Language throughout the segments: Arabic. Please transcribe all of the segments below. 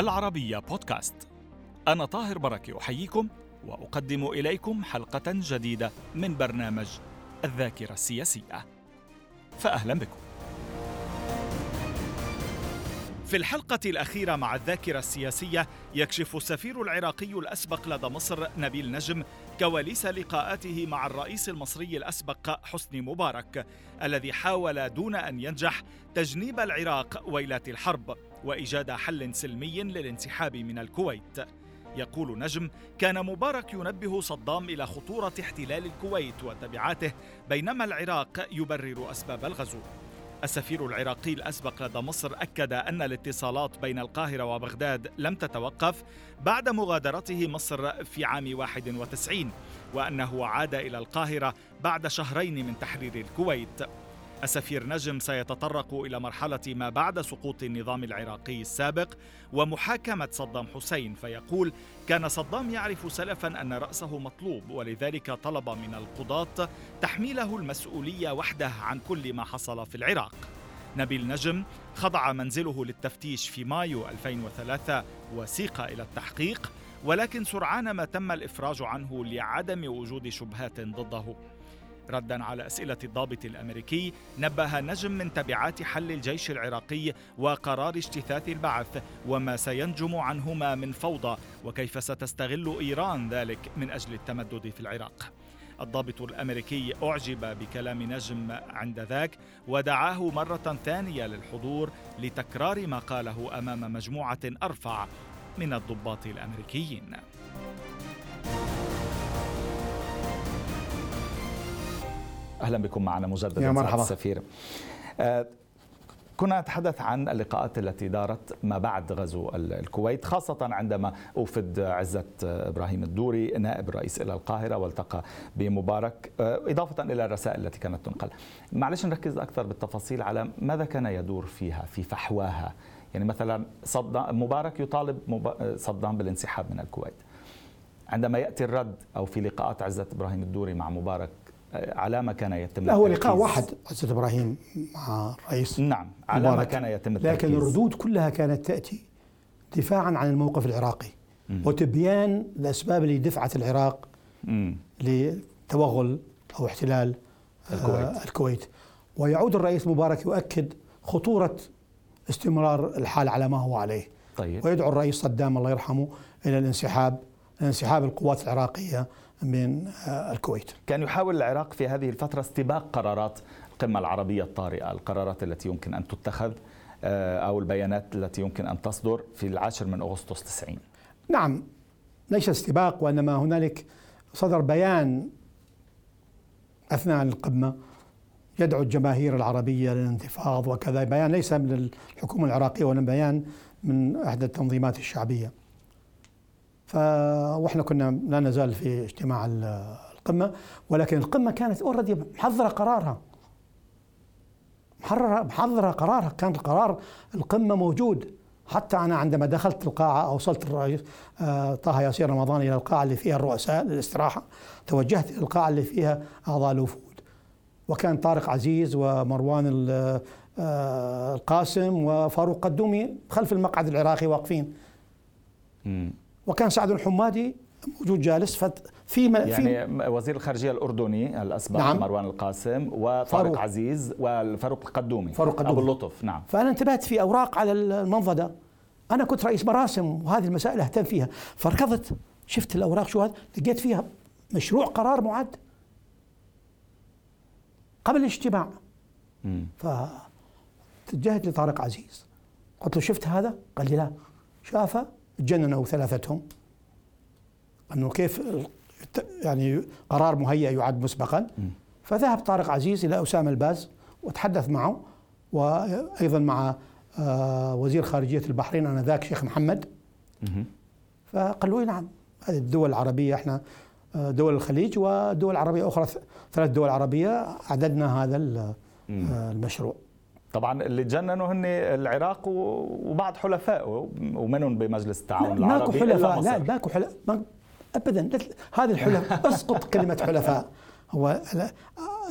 العربية بودكاست. أنا طاهر بركة أحييكم وأقدم إليكم حلقة جديدة من برنامج الذاكرة السياسية. فأهلا بكم. في الحلقة الأخيرة مع الذاكرة السياسية يكشف السفير العراقي الأسبق لدى مصر نبيل نجم كواليس لقاءاته مع الرئيس المصري الأسبق حسني مبارك الذي حاول دون أن ينجح تجنيب العراق ويلات الحرب وإيجاد حل سلمي للانسحاب من الكويت. يقول نجم كان مبارك ينبه صدام إلى خطورة احتلال الكويت وتبعاته بينما العراق يبرر أسباب الغزو. السفير العراقي الأسبق لدى مصر أكد أن الاتصالات بين القاهرة وبغداد لم تتوقف بعد مغادرته مصر في عام 91 وأنه عاد إلى القاهرة بعد شهرين من تحرير الكويت. السفير نجم سيتطرق إلى مرحلة ما بعد سقوط النظام العراقي السابق ومحاكمة صدام حسين فيقول كان صدام يعرف سلفا أن رأسه مطلوب ولذلك طلب من القضاة تحميله المسؤولية وحده عن كل ما حصل في العراق. نبيل نجم خضع منزله للتفتيش في مايو 2003 وسيق إلى التحقيق ولكن سرعان ما تم الإفراج عنه لعدم وجود شبهات ضده. ردا على أسئلة الضابط الأمريكي نبه نجم من تبعات حل الجيش العراقي وقرار اجتثاث البعث وما سينجم عنهما من فوضى وكيف ستستغل إيران ذلك من أجل التمدد في العراق. الضابط الأمريكي أعجب بكلام نجم عند ذاك ودعاه مرة ثانية للحضور لتكرار ما قاله أمام مجموعة أرفع من الضباط الأمريكيين. أهلا بكم معنا مجددا يا مرحبا. السفير. آه، كنا نتحدث عن اللقاءات التي دارت ما بعد غزو الكويت خاصة عندما أوفد عزة إبراهيم الدوري نائب الرئيس إلى القاهرة والتقى بمبارك آه، إضافة إلى الرسائل التي كانت تنقل. معلش نركز أكثر بالتفاصيل على ماذا كان يدور فيها في فحواها. يعني مثلا صدام مبارك يطالب صدام بالانسحاب من الكويت. عندما يأتي الرد أو في لقاءات عزة إبراهيم الدوري مع مبارك على ما كان يتم لا هو لقاء واحد عزت إبراهيم مع الرئيس نعم على ما كان يتم التركيز. لكن الردود كلها كانت تأتي دفاعا عن الموقف العراقي م. وتبيان الأسباب اللي دفعت العراق م. لتوغل أو احتلال آه، الكويت. آه الكويت ويعود الرئيس مبارك يؤكد خطورة استمرار الحال على ما هو عليه طيب. ويدعو الرئيس صدام الله يرحمه إلى الانسحاب انسحاب القوات العراقية من آه، الكويت. كان يحاول العراق في هذه الفترة استباق قرارات القمة العربية الطارئة القرارات التي يمكن أن تتخذ آه، أو البيانات التي يمكن أن تصدر في العاشر من أغسطس 90 نعم ليس استباق وإنما هنالك صدر بيان أثناء القمة يدعو الجماهير العربية للانتفاض وكذا. بيان ليس من الحكومة العراقية وإنما بيان من إحدى التنظيمات الشعبية. ف وإحنا كنا لا نزال في اجتماع القمة ولكن القمة كانت already محضرة قرارها. محرره محضرة قرارها. كان القرار القمة موجود. حتى أنا عندما دخلت القاعة اوصلت الرئيس آه، طه ياسين رمضان إلى القاعة اللي فيها الرؤساء للاستراحة توجهت إلى القاعة اللي فيها أعضاء الوفود. وكان طارق عزيز ومروان آه، القاسم وفاروق قدومي خلف المقعد العراقي واقفين. وكان سعد الحمادي موجود جالس. في يعني وزير الخارجية الأردني الأسبق نعم. مروان القاسم وفاروق عزيز وفاروق القدومي فاروق القدومي أبو اللطف نعم. فأنا انتبهت في أوراق على المنضده أنا كنت رئيس مراسم وهذه المسائل أهتم فيها. فركضت. شفت الأوراق شو هذا؟ لقيت فيها مشروع قرار معد قبل الاجتماع. فتوجهت لطارق عزيز. قلت له شفت هذا؟ قال لي لا. شافه؟ تجننوا ثلاثتهم. أنه كيف يعني قرار مهيأ يعد مسبقا. فذهب طارق عزيز إلى أسامة الباز وتحدث معه وأيضا مع آه، وزير خارجية البحرين آنذاك شيخ محمد. فقال له نعم هذه الدول العربية إحنا آه، دول الخليج ودول عربية أخرى ثلاث دول عربية عددنا هذا آه، المشروع. طبعا اللي تجننوا هن العراق وبعض حلفائه ومنهم بمجلس التعاون العربي ماكو حلفاء لا ماكو حلفاء ابدا هذه الحلفاء أسقط كلمة حلفاء. هو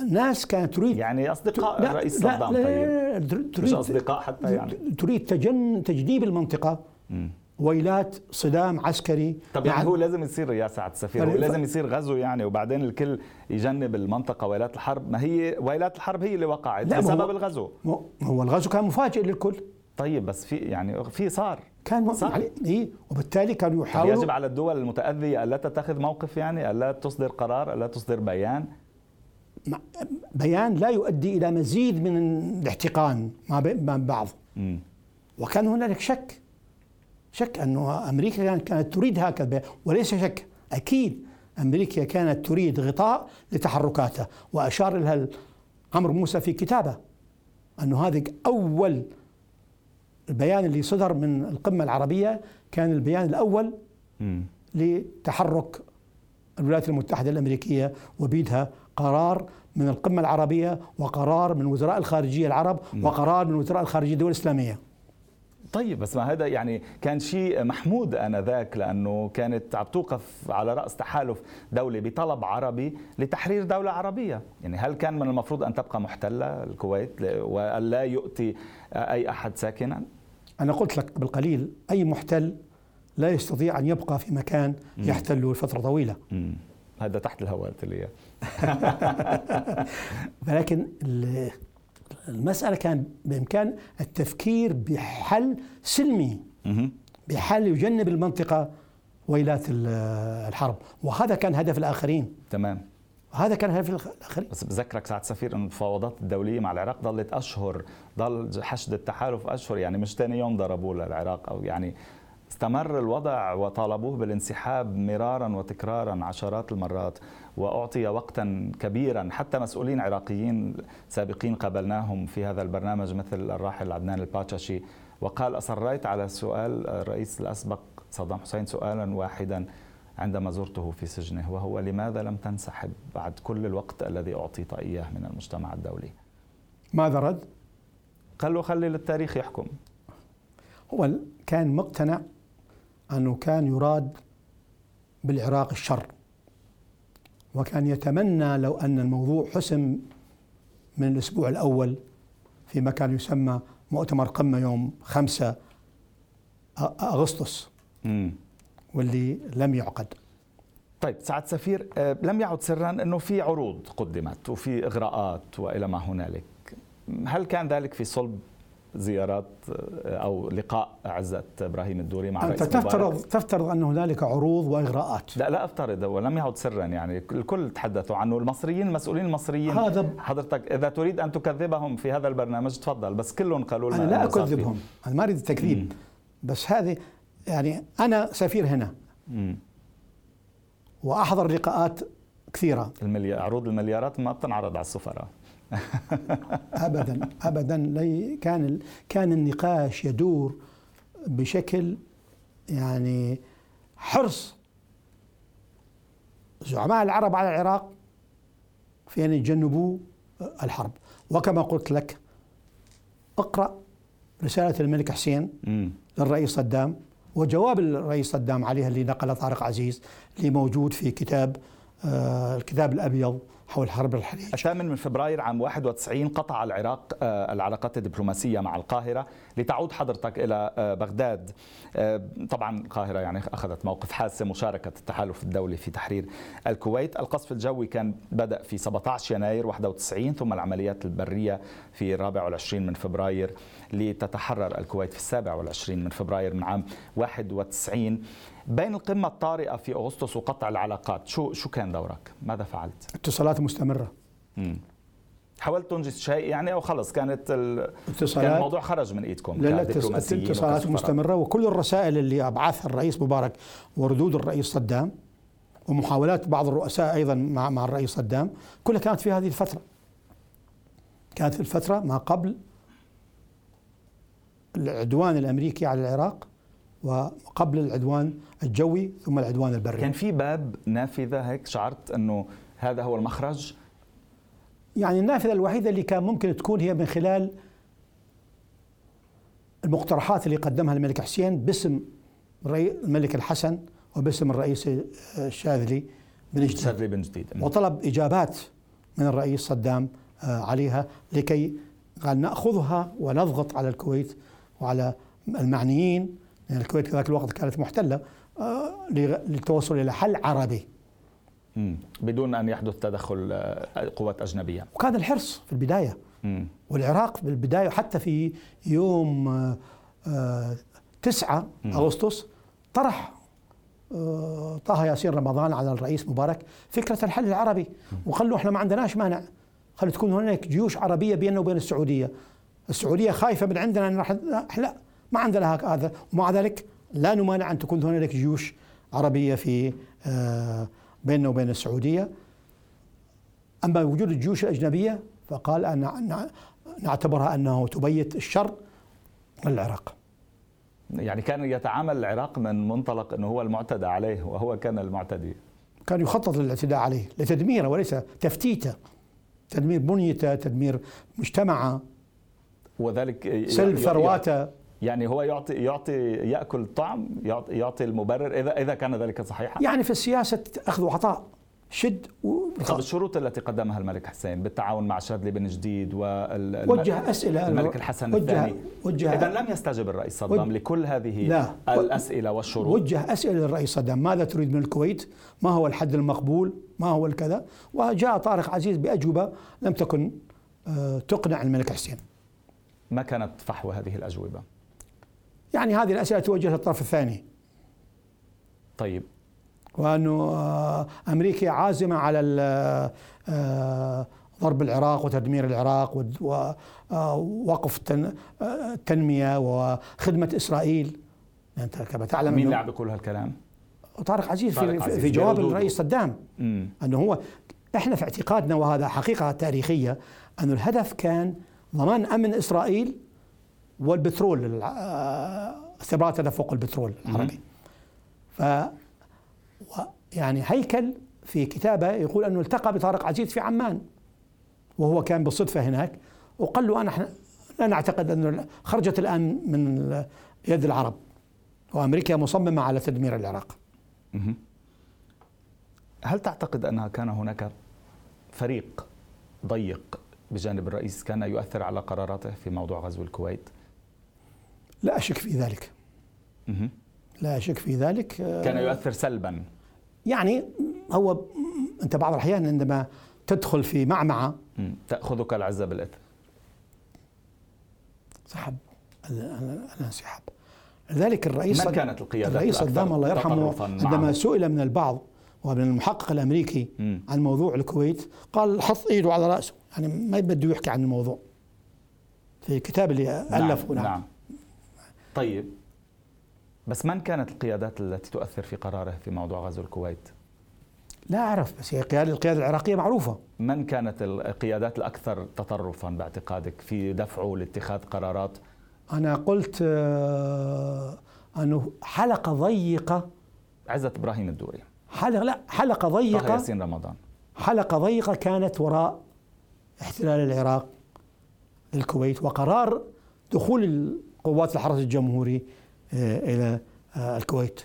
ناس كانت تريد يعني أصدقاء لا الرئيس صدام طيب. تريد مش أصدقاء حتى يعني. تريد تجن تجنيب المنطقة. ويلات صدام عسكري. طب يعني هو لازم يصير يا سعد السفير هو لازم يصير غزو يعني وبعدين الكل يجنب المنطقة. ويلات الحرب ما هي ويلات الحرب هي اللي وقعت بسبب الغزو. هو الغزو كان مفاجئ للكل. طيب بس في يعني في صار. كان صار. يعني إيه وبالتالي كانوا يحاولوا يجب على الدول المتأذية ألا تتخذ موقف يعني ألا تصدر قرار ألا تصدر بيان؟ بيان لا يؤدي إلى مزيد من الاحتقان ما بعض. وكان هنالك شك. شك أنه أمريكا كانت تريد هكذا وليس شك أكيد أمريكا كانت تريد غطاء لتحركاتها وأشار لها عمرو موسى في كتابه أنه هذا أول البيان اللي صدر من القمة العربية كان البيان الأول لتحرك الولايات المتحدة الأمريكية وبيدها قرار من القمة العربية وقرار من وزراء الخارجية العرب وقرار من وزراء الخارجية الدول الإسلامية. طيب بس ما هذا يعني كان شيء محمود آنذاك لأنه كانت عم توقف على رأس تحالف دولي بطلب عربي لتحرير دولة عربية، يعني هل كان من المفروض أن تبقى محتلة الكويت والا يؤتي أي أحد ساكنا؟ أنا قلت لك بالقليل أي محتل لا يستطيع أن يبقى في مكان يحتله لفترة طويلة. مم. هذا تحت الهواء قلت لي ولكن المسألة كان بإمكان التفكير بحل سلمي بحل يجنب المنطقة ويلات الحرب. وهذا كان هدف الآخرين. تمام. هذا كان هدف الآخرين. بس بذكرك سعد سفير انه المفاوضات الدولية مع العراق ضلت أشهر ضل حشد التحالف أشهر يعني مش ثاني يوم ضربوه للعراق أو يعني استمر الوضع وطالبوه بالانسحاب مرارا وتكرارا عشرات المرات وأعطي وقتا كبيرا حتى مسؤولين عراقيين سابقين قابلناهم في هذا البرنامج مثل الراحل عدنان الباتشاشي وقال أصريت على سؤال الرئيس الأسبق صدام حسين سؤالا واحدا عندما زرته في سجنه وهو لماذا لم تنسحب بعد كل الوقت الذي أعطيت إياه من المجتمع الدولي؟ ماذا رد؟ قال له خلي للتاريخ يحكم هو كان مقتنع أنه كان يراد بالعراق الشر وكان يتمنى لو أن الموضوع حسم من الأسبوع الأول في مكان يسمى مؤتمر قمة يوم خمسة أغسطس واللي لم يعقد. طيب سعد سفير آه، لم يعد سرا أنه في عروض قدمت وفي إغراءات وإلى ما هنالك. هل كان ذلك في صلب زيارات آه، أو لقاء عزت إبراهيم الدوري مع انت تفترض مبارك. تفترض أن هنالك عروض وإغراءات. لا لا أفترض ولم يعد سرا يعني. الكل تحدثوا عنه المصريين المسؤولين المصريين. هذا حضرتك إذا تريد أن تكذبهم في هذا البرنامج تفضل بس كلهم قالوا لنا أنا لا أكذبهم أنا ما أريد التكذيب بس هذه يعني أنا سفير هنا. مم. وأحضر لقاءات كثيرة. المليار عروض المليارات ما بتنعرض على السفراء. ابدا ابدا. كان كان النقاش يدور بشكل يعني حرص. زعماء العرب على العراق في ان يتجنبوا الحرب. وكما قلت لك اقرأ رسالة الملك حسين للرئيس صدام وجواب الرئيس صدام عليها اللي نقل طارق عزيز اللي موجود في كتاب آه الكتاب الأبيض. حول حرب الحليج الثامن من فبراير عام 91 قطع العراق آه، العلاقات الدبلوماسية مع القاهرة لتعود حضرتك إلى آه، بغداد. آه، طبعا القاهرة يعني أخذت موقف حاسم مشاركة التحالف الدولي في تحرير الكويت. القصف الجوي كان بدأ في 17 يناير 91 ثم العمليات البرية في 24 من فبراير. لتتحرر الكويت في 27 من فبراير من عام 91 بين القمة الطارئة في أغسطس وقطع العلاقات شو شو كان دورك؟ ماذا فعلت؟ اتصالات مستمرة مم. حاولت تنجز شيء يعني أو خلص كانت اتصالات كان الموضوع خرج من إيدكم لا لا اتصالات مستمرة وكل الرسائل اللي أبعثها الرئيس مبارك وردود الرئيس صدام ومحاولات بعض الرؤساء أيضا مع مع الرئيس صدام كلها كانت في هذه الفترة كانت في الفترة ما قبل العدوان الأمريكي على العراق وقبل العدوان الجوي ثم العدوان البري. كان في باب نافذة هيك شعرت إنه هذا هو المخرج؟ يعني النافذة الوحيدة اللي كان ممكن تكون هي من خلال المقترحات اللي قدمها الملك حسين باسم الملك الحسن وباسم الرئيس الشاذلي بن جديد. بن جديد. وطلب إجابات من الرئيس صدام آه، عليها لكي قال نأخذها ونضغط على الكويت وعلى المعنيين يعني الكويت في ذاك الوقت كانت محتلة آه، للتوصل إلى حل عربي. بدون أن يحدث تدخل آه، قوات أجنبية. وكان الحرص في البداية. مم. والعراق في البداية حتى في يوم آه، آه، 9 مم. أغسطس طرح آه، طه ياسين رمضان على الرئيس مبارك فكرة الحل العربي. وقال له إحنا ما عندناش مانع. خلي تكون هناك جيوش عربية بيننا وبين السعودية. السعودية خايفة من عندنا إن راح لا ما عندنا هذا ومع ذلك لا نمانع أن تكون هناك جيوش عربية في آه، بيننا وبين السعودية. أما وجود الجيوش الأجنبية فقال أن أن- نعتبرها أنه تبيت الشر العراق. يعني كان يتعامل العراق من منطلق أنه هو المعتدى عليه وهو كان المعتدي. كان يخطط للاعتداء عليه لتدميره وليس تفتيته. تدمير بنيته تدمير مجتمعه. وذلك سلب ثرواته يعني هو يعطي يعطي يأكل الطعم يعطي, المبرر اذا إذا كان ذلك صحيحا يعني في السياسة أخذ وعطاء شد. طب الشروط التي قدمها الملك حسين بالتعاون مع شاذلي بن جديد وجه أسئلة الملك الحسن وجه الثاني وجه اذا لم يستجب الرئيس صدام وجه- لكل هذه لا. الأسئلة والشروط وجه أسئلة للرئيس صدام ماذا تريد من الكويت؟ ما هو الحد المقبول؟ ما هو الكذا؟ وجاء طارق عزيز بأجوبة لم تكن آه، تقنع الملك حسين. ما كانت فحوى هذه الأجوبة؟ يعني هذه الاسئله توجه للطرف الثاني. طيب. وأنه آه، أمريكا عازمة على ال- آه، ضرب العراق وتدمير العراق ووقف التن- آه، التنمية وخدمة إسرائيل. أنت كما تعلم مين لعب كل هالكلام؟ طارق عزيز في, طارق عزيز في جواب. الرئيس صدام. أنه هو إحنا في اعتقادنا وهذا حقيقة تاريخية أنه الهدف كان ضمان أمن إسرائيل والبترول الع- آه، تدفق البترول العربي. ف يعني هيكل في كتابه يقول أنه التقى بطارق عزيز في عمان وهو كان بالصدفة هناك وقال له أنا لا نعتقد أنه خرجت الآن من يد العرب وأمريكا مصممة على تدمير العراق. هل تعتقد أنها كان هناك فريق ضيق بجانب الرئيس كان يؤثر على قراراته في موضوع غزو الكويت؟ لا اشك في ذلك. لا اشك في ذلك كان يؤثر سلبا يعني هو أنت بعض الأحيان عندما تدخل في معمعة مم. تأخذك العزة بالإثم سحب ال- الانسحاب لذلك الرئيس من كانت القيادات الرئيس صدام الله يرحمه؟ عندما سئل من البعض ومن المحقق الأمريكي مم. عن موضوع الكويت قال حط إيده على رأسه. يعني ما بده يحكي عن الموضوع. في الكتاب اللي ألفه نعم. نعم. طيب. بس من كانت القيادات التي تؤثر في قراره في موضوع غزو الكويت؟ لا أعرف بس هي القياده القيادة العراقية معروفة. من كانت القيادات الأكثر تطرفا باعتقادك في دفعه لاتخاذ قرارات؟ أنا قلت آه، أنه حلقة ضيقة. عزة إبراهيم الدوري. حلقه لا حلقة طه ضيقه ياسين رمضان. حلقة ضيقة كانت وراء احتلال العراق للكويت وقرار دخول قوات الحرس الجمهوري آه، إلى آه، الكويت.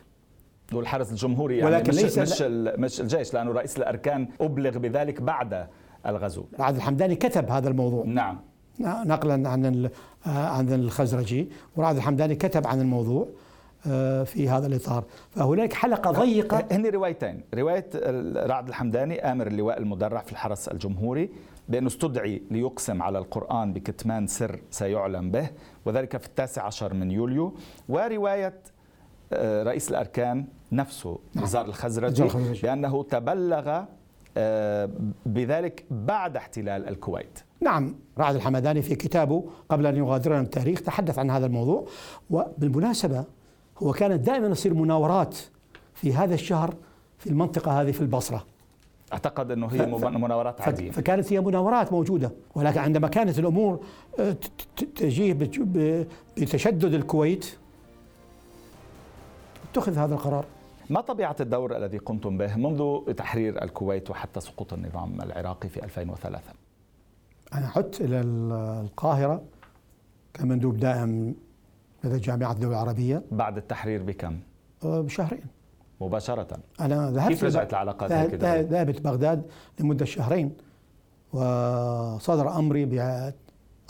والحرس الجمهوري يعني ولكن مش ليس- مش ال- مش الجيش لأنه رئيس الأركان أبلغ بذلك بعد الغزو. عادل الحمداني كتب هذا الموضوع. نعم. نقلا عن آه، عن الخزرجي ورعد الحمداني كتب عن الموضوع. في هذا الإطار. فهناك حلقة ضيقة. هن روايتين. رواية رعد الحمداني آمر اللواء المدرع في الحرس الجمهوري بانه استدعي ليقسم على القرآن بكتمان سر سيعلن به وذلك في التاسع عشر من يوليو. ورواية آه، رئيس الأركان نفسه نزار الخزرجي. بأنه تبلغ آه، بذلك بعد احتلال الكويت. نعم رعد الحمداني في كتابه قبل أن يغادرنا التاريخ تحدث عن هذا الموضوع. وبالمناسبة هو كانت دائما يصير مناورات في هذا الشهر في المنطقة هذه في البصرة. أعتقد إنه هي مناورات عادية. فكانت هي مناورات موجودة ولكن عندما كانت الأمور آه، تجيه بتشدد الكويت اتخذ هذا القرار. ما طبيعة الدور الذي قمتم به منذ تحرير الكويت وحتى سقوط النظام العراقي في 2003 أنا عدت إلى ال- القاهرة كمندوب دائم لدى جامعة الدولة العربية بعد التحرير بكم آه، بشهرين مباشرة أنا ذهبت كيف رجعت العلاقات دولة؟ ذهبت بغداد لمدة شهرين وصدر أمري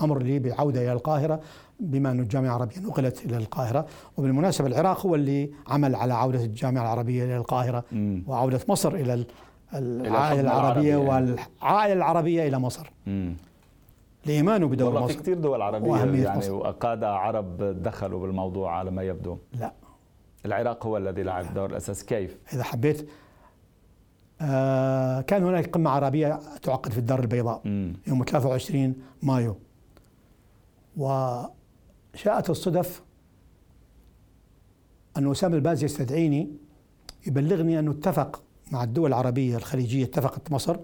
أمر لي بالعودة إلى القاهرة بما أن الجامعة العربية نقلت إلى القاهرة وبالمناسبة العراق هو اللي عمل على عودة الجامعة العربية إلى القاهرة مم. وعودة مصر إلى ال- العائلة العربية العربي. والعائلة العربية إلى مصر مم. لإيمانه بدور والله في مصر كثير دول عربية وأهمية يعني مصر. وقادة عرب دخلوا بالموضوع على ما يبدو لا العراق هو الذي لعب الدور الأساسي كيف؟ إذا حبيت آه كان هناك قمة عربية تعقد في الدار البيضاء مم. يوم 23 مايو وشاءت الصدف أن أسامة الباز يستدعيني يبلغني أنه اتفق مع الدول العربية الخليجية اتفقت مصر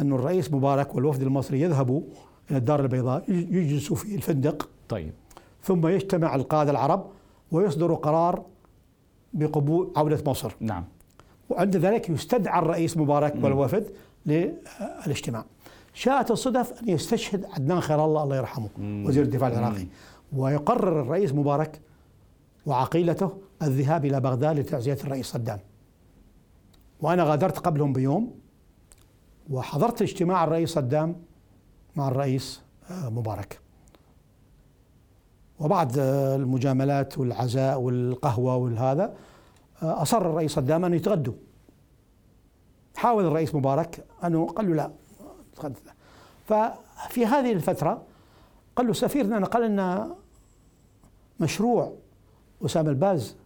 أن الرئيس مبارك والوفد المصري يذهبوا إلى الدار البيضاء يجلسوا في الفندق. طيب. ثم يجتمع القادة العرب ويصدروا قرار بقبول عودة مصر. نعم. وعند ذلك يستدعى الرئيس مبارك والوفد للاجتماع. شاءت الصدف أن يستشهد عدنان خير الله الله يرحمه وزير الدفاع العراقي. ويقرر الرئيس مبارك وعقيلته الذهاب إلى بغداد لتعزية الرئيس صدام. وأنا غادرت قبلهم بيوم وحضرت اجتماع الرئيس صدام مع الرئيس آه، مبارك وبعد آه، المجاملات والعزاء والقهوة والهذا آه، أصر الرئيس صدام أن يتغدوا حاول الرئيس مبارك أنه قال له لا. ففي هذه الفترة قال له سفيرنا نقل لنا مشروع أسامة الباز.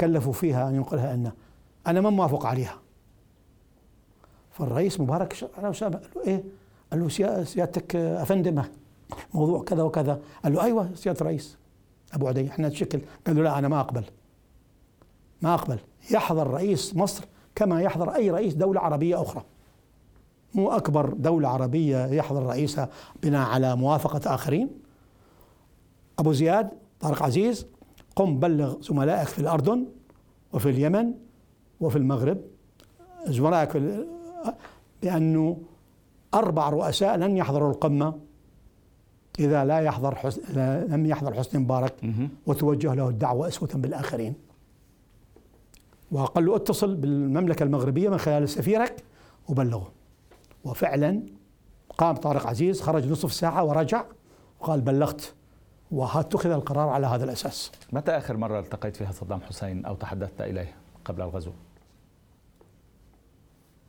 كلفوا فيها أن ينقلها لنا أنا ما موافق عليها فالرئيس مبارك على أسامة قال له إيه قال له سيا- سيادتك أفندم موضوع كذا وكذا. قال له أيوة سيادة الرئيس أبو عدي إحنا نتشكل قال له لا أنا ما أقبل ما أقبل. يحضر رئيس مصر كما يحضر أي رئيس دولة عربية أخرى. مو أكبر دولة عربية يحضر رئيسها بناء على موافقة آخرين. أبو زياد طارق عزيز قم بلغ زملائك في الأردن وفي اليمن وفي المغرب. زملائك بأنه أربع رؤساء لن يحضروا القمة إذا لا يحضر حسن لم يحضر حسني مبارك. وتوجه له الدعوة أسوة بالآخرين وقال له أتصل بالمملكة المغربية من خلال سفيرك وبلغه وفعلا قام طارق عزيز خرج نصف ساعة ورجع وقال بلغت واتخذ القرار على هذا الأساس متى آخر مرة التقيت فيها صدام حسين أو تحدثت إليه قبل الغزو؟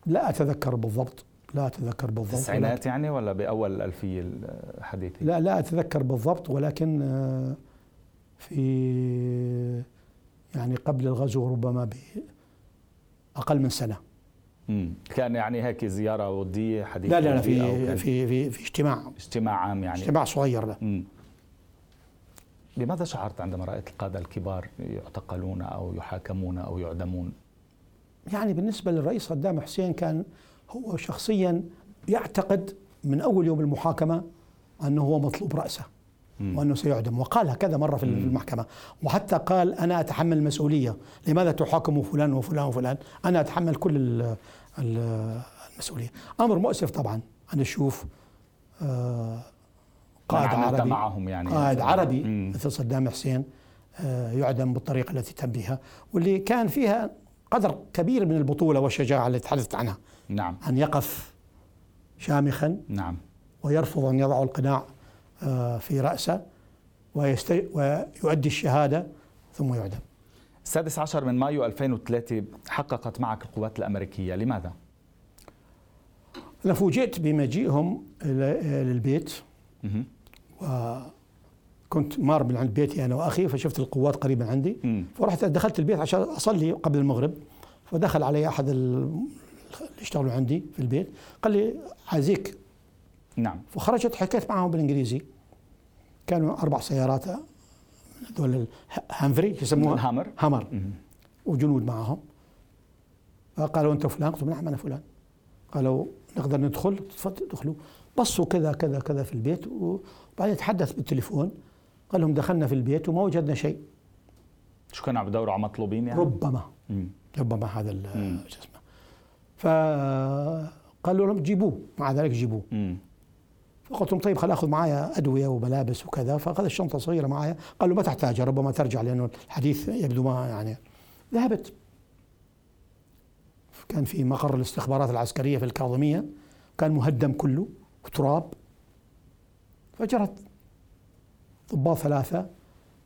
لا أتذكر بالضبط لا أتذكر بالضبط التسعينات يعني ولا بأول الألفية الحديثة؟ لا لا أتذكر بالضبط ولكن آه، في يعني قبل الغزو ربما بأقل من سنة مم. كان يعني هيك زيارة ودية حديثة لا لا, لا في في في في اجتماع اجتماع عام يعني اجتماع صغير مم. لماذا شعرت عندما رأيت القادة الكبار يعتقلون أو يحاكمون أو يعدمون؟ يعني بالنسبة للرئيس صدام حسين كان هو شخصيا يعتقد من أول يوم المحاكمة أنه هو مطلوب رأسه. وأنه سيعدم وقالها كذا مرة في المحكمة. وحتى قال أنا أتحمل المسؤولية لماذا تحاكم فلان وفلان وفلان؟ أنا أتحمل كل ال- ال- المسؤولية. أمر مؤسف طبعا. أن نشوف آه، قائد عربي معهم يعني. قائد عربي. مثل صدام حسين آه، يعدم بالطريقة التي تم بها واللي كان فيها قدر كبير من البطولة والشجاعة اللي تحدثت عنها. نعم. أن يقف شامخا نعم. ويرفض أن يضع القناع آه، في رأسه ويست... ويؤدي الشهادة ثم يعدم. السادس عشر من مايو 2003 حققت معك القوات الأمريكية. لماذا؟ أنا فوجئت بمجيئهم للبيت مهم. وكنت مار من عند بيتي أنا وأخي فشفت القوات قريبا عندي. مم. فرحت دخلت البيت عشان أصلي قبل المغرب. فدخل علي ال- اللي يشتغلوا عندي في البيت. قال لي عايزيك نعم. فخرجت حكيت معهم بالإنجليزي. كانوا أربع سيارات هذول هانفري يسموها. الهامر هامر مهم. وجنود معهم. فقالوا انت فلان؟ قلت نعم أنا فلان. قالوا نقدر ندخل؟ تفضل ادخلوا بصوا كذا كذا كذا في البيت. وبعدين تحدث بالتليفون. قال لهم دخلنا في البيت وما وجدنا شيء. شو كانوا عم بدوروا على مطلوبين يعني؟ ربما. مم. ربما هذا. شو اسمه. فقالوا لهم جيبوه. مع ذلك جيبوه. مم. فقلت لهم طيب خل آخذ معايا أدوية وملابس وكذا. فأخذ الشنطة صغيرة معايا. قالوا ما تحتاجها ربما ترجع لأنه الحديث يبدو ما يعني. ذهبت. كان في مقر الاستخبارات العسكرية في الكاظمية. كان مهدم كله وتراب فجرت. ضباط ثلاثة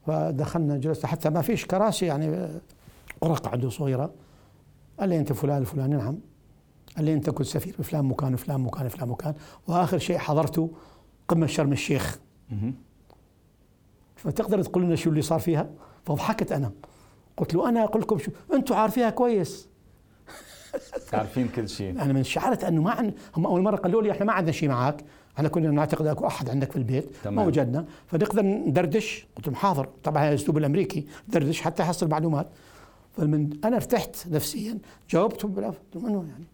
فدخلنا جلسنا حتى ما فيش كراسي يعني ورقه عنده صغيرة. قال لي أنت فلان الفلاني نعم. قال لي أنت كنت سفير بفلان مكان وفلان مكان وفلان مكان. وآخر شيء حضرته قمة شرم الشيخ. فتقدر تقول لنا شو اللي صار فيها؟ فضحكت أنا. قلت له أنا أقول لكم شو أنتم عارفينها كويس. عارفين كل شيء. أنا من شعرت أنه ما عن هم أول مرة قالوا لي إحنا ما عندنا شيء معك إحنا كنا نعتقد اكو احد عندك في البيت تمام. ما وجدنا. فنقدر ندردش. قلت لهم حاضر. طبعا هذا الاسلوب الامريكي دردش حتى يحصل معلومات. فمن أنا ارتحت نفسيا. جاوبتهم بالعف قلت لهم انه يعني؟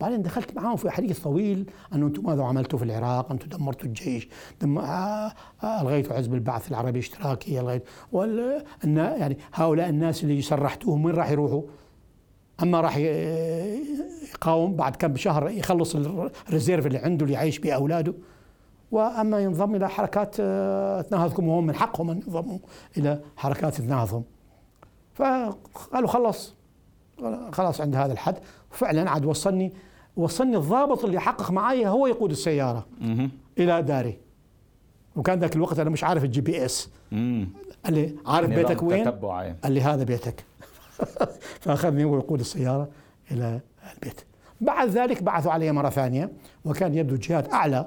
بعدين دخلت معاهم في حديث طويل. انه أنتم ماذا عملتوا في العراق؟ أنتم دمرتوا الجيش، دم... آه... آه... الغيتوا حزب البعث العربي الاشتراكي، الغيت. وال... يعني هؤلاء الناس اللي سرحتوهم وين راح يروحوا؟ أما راح يقاوم بعد كم شهر يخلص الريزيرف اللي عنده اللي يعيش به أولاده. وأما ينضم إلى حركات آه، تناهضكم وهم من حقهم أن ينضموا إلى حركات تناهضهم. فقالوا خلص خلاص عند هذا الحد. وفعلا عاد وصلني وصلني الضابط اللي حقق معي هو يقود السيارة. إلى داري. وكان ذاك الوقت أنا مش عارف ال GPS. قال لي عارف النظام بيتك وين؟ قال لي هذا بيتك. فاخذني هو يقود السيارة إلى البيت بعد ذلك بعثوا علي مرة ثانية وكان يبدو جهات أعلى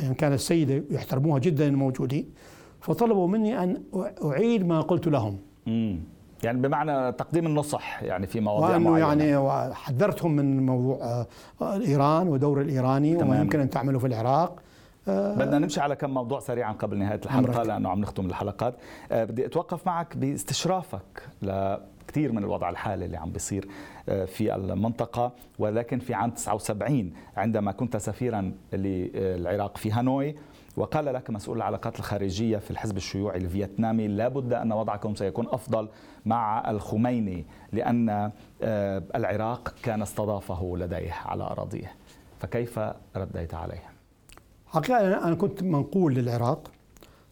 لأن كان السيده يحترموها جدا الموجودين فطلبوا مني أن أعيد ما قلت لهم مم. يعني بمعنى تقديم النصح يعني في مواضيع معينة. يعني وحذرتهم من موضوع آه، إيران ودور الإيراني وما تمام. يمكن أن تعملوا في العراق بدنا نمشي على كم موضوع سريعا قبل نهاية الحلقة عمرك. لأنه عم نختم الحلقات أه بدي أتوقف معك باستشرافك لكثير من الوضع الحالي اللي عم بيصير آه، في المنطقة ولكن في عام 79 عندما كنت سفيرا للعراق في هانوي وقال لك مسؤول العلاقات الخارجية في الحزب الشيوعي الفيتنامي لابد أن وضعكم سيكون أفضل مع الخميني لأن آه، العراق كان استضافه لديه على أراضيه فكيف رديت عليه؟ حقيقة أنا كنت منقول للعراق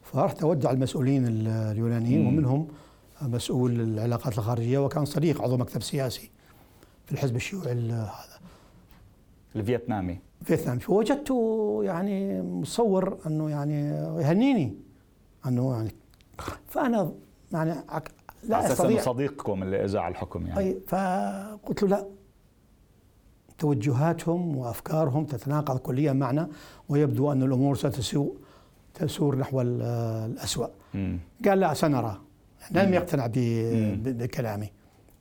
فرحت أودع المسؤولين ال- اليونانيين. ومنهم مسؤول العلاقات الخارجية وكان صديق عضو مكتب سياسي في الحزب الشيوعي ال- هذا. الفيتنامي. فيتنام فوجدته يعني متصور أنه يعني يهنيني أنه يعني فأنا يعني لا أستطيع صديقكم اللي اجى على الحكم يعني. أي فقلت له لا توجهاتهم وأفكارهم تتناقض كليا معنا ويبدو أن الأمور ستسوء تسور نحو ال- الاسوء مم. قال لا سنرى لم مم. يقتنع بكلامي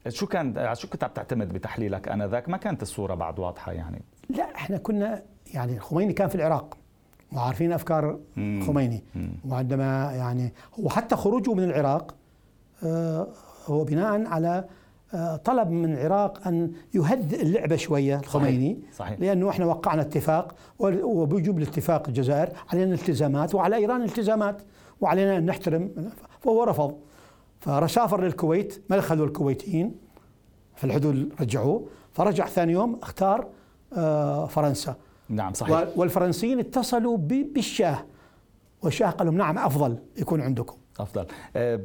شو كان شو كنت عم تعتمد بتحليلك آنذاك ما كانت الصورة بعد واضحة يعني لا إحنا كنا يعني الخميني كان في العراق وعارفين أفكار مم. خميني مم. وعندما يعني هو حتى خروجه من العراق آه، هو بناء على طلب من العراق أن يهدئ اللعبة شوية الخميني صحيح. لأنه إحنا وقعنا اتفاق وبوجوب الاتفاق الجزائر علينا التزامات وعلى إيران التزامات وعلينا أن نحترم فهو رفض. فسافر للكويت ما خذوا الكويتيين في الحدود رجعوه فرجع ثاني يوم اختار آه، فرنسا. نعم صحيح. والفرنسيين اتصلوا بالشاه والشاه قال لهم نعم أفضل يكون عندكم. أفضل. أه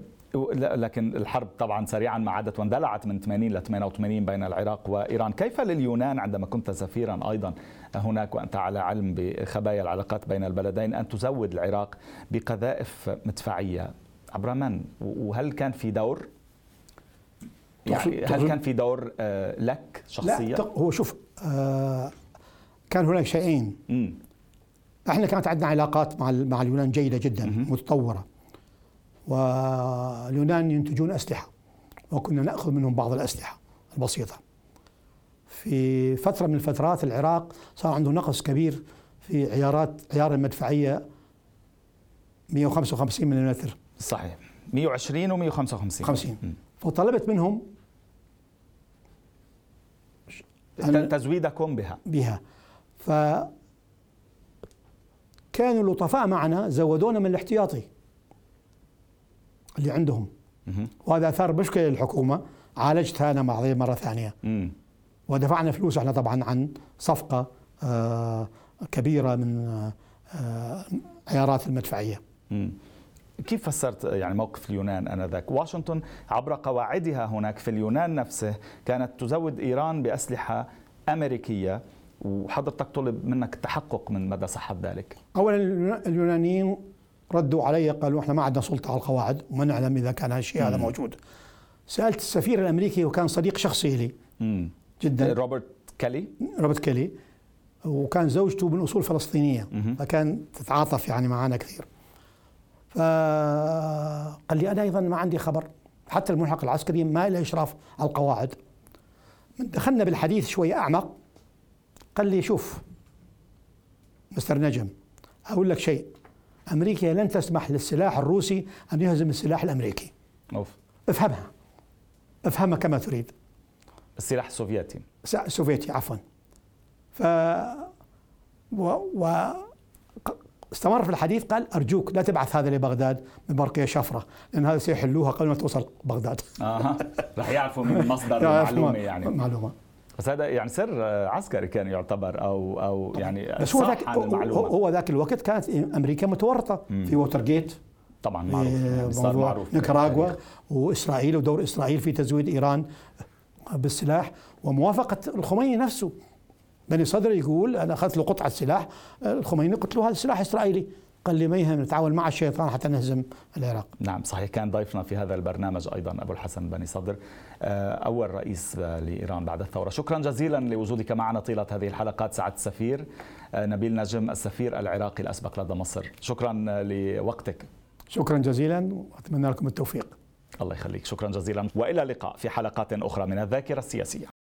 لكن الحرب طبعا سريعا ما عادت واندلعت من 80 ل 88 بين العراق وإيران، كيف لليونان عندما كنت سفيرا أيضا هناك وأنت على علم بخبايا العلاقات بين البلدين أن تزود العراق بقذائف مدفعية عبر من؟ وهل كان في دور؟ يعني هل كان في دور آه، لك شخصيا؟ لا هو شوف آه كان هناك شيئين. إحنا كانت عندنا علاقات مع مع اليونان جيدة جدا. متطورة واليونان ينتجون أسلحة وكنا نأخذ منهم بعض الأسلحة البسيطة. في فترة من الفترات العراق صار عنده نقص كبير في عيارات عيار المدفعية 155 ملم صحيح. 120 و 155 50 فطلبت منهم تزويدكم بها. بها. ف كانوا لطفاء معنا زودونا من الاحتياطي. اللي عندهم. وهذا أثار مشكلة للحكومة عالجتها أنا مع مرة ثانية. ودفعنا فلوس إحنا طبعا عن صفقة آه، كبيرة من آه، عيارات المدفعية. كيف فسرت يعني موقف اليونان آنذاك؟ واشنطن عبر قواعدها هناك في اليونان نفسه كانت تزود إيران بأسلحة أمريكية وحضرتك طلب منك التحقق من مدى صحة ذلك. اولا اليونانيين ردوا علي قالوا إحنا ما عندنا سلطة على القواعد وما نعلم إذا كان هالشيء هذا موجود. سألت السفير الأمريكي وكان صديق شخصي لي. مم. جدا. روبرت كالي روبرت كيلي. وكان زوجته من أصول فلسطينية. فكان تتعاطف يعني معنا كثير. فقال لي أنا أيضا ما عندي خبر. حتى الملحق العسكري ما له إشراف على القواعد. دخلنا بالحديث شوي أعمق. قال لي شوف مستر نجم أقول لك شيء. أمريكا لن تسمح للسلاح الروسي أن يهزم السلاح الأمريكي. أوف. افهمها. افهمها كما تريد. السلاح السوفيتي. س- سوفيتي عفوا. ف و... و... استمر في الحديث قال أرجوك لا تبعث هذا لبغداد ببرقيه شفرة لأن هذا سيحلوها قبل ما توصل بغداد. أها. رح يعرفوا من مصدر المعلومة يعني. معلومه بس هذا يعني سر عسكري كان يعتبر أو أو يعني بس هو ذاك هو- ذاك الوقت كانت أمريكا متورطة في ووتر جيت طبعا معروف. يعني صار موضوع معروف. نيكاراغوا وإسرائيل ودور إسرائيل في تزويد إيران بالسلاح. وموافقة الخميني نفسه. بني صدر يقول أنا أخذت له قطعه سلاح الخميني قلت له هذا سلاح إسرائيلي. قال لي ما يهم نتعاون مع الشيطان حتى نهزم العراق. نعم صحيح. كان ضيفنا في هذا البرنامج أيضا أبو الحسن بني صدر آه، أول رئيس لإيران بعد الثورة. شكرا جزيلا لوجودك معنا طيلة هذه الحلقات سعادة السفير آه، نبيل نجم السفير العراقي الأسبق لدى مصر. شكرا لوقتك. شكرا جزيلا وأتمنى لكم التوفيق. الله يخليك. شكرا جزيلا وإلى اللقاء في حلقات أخرى من الذاكرة السياسية.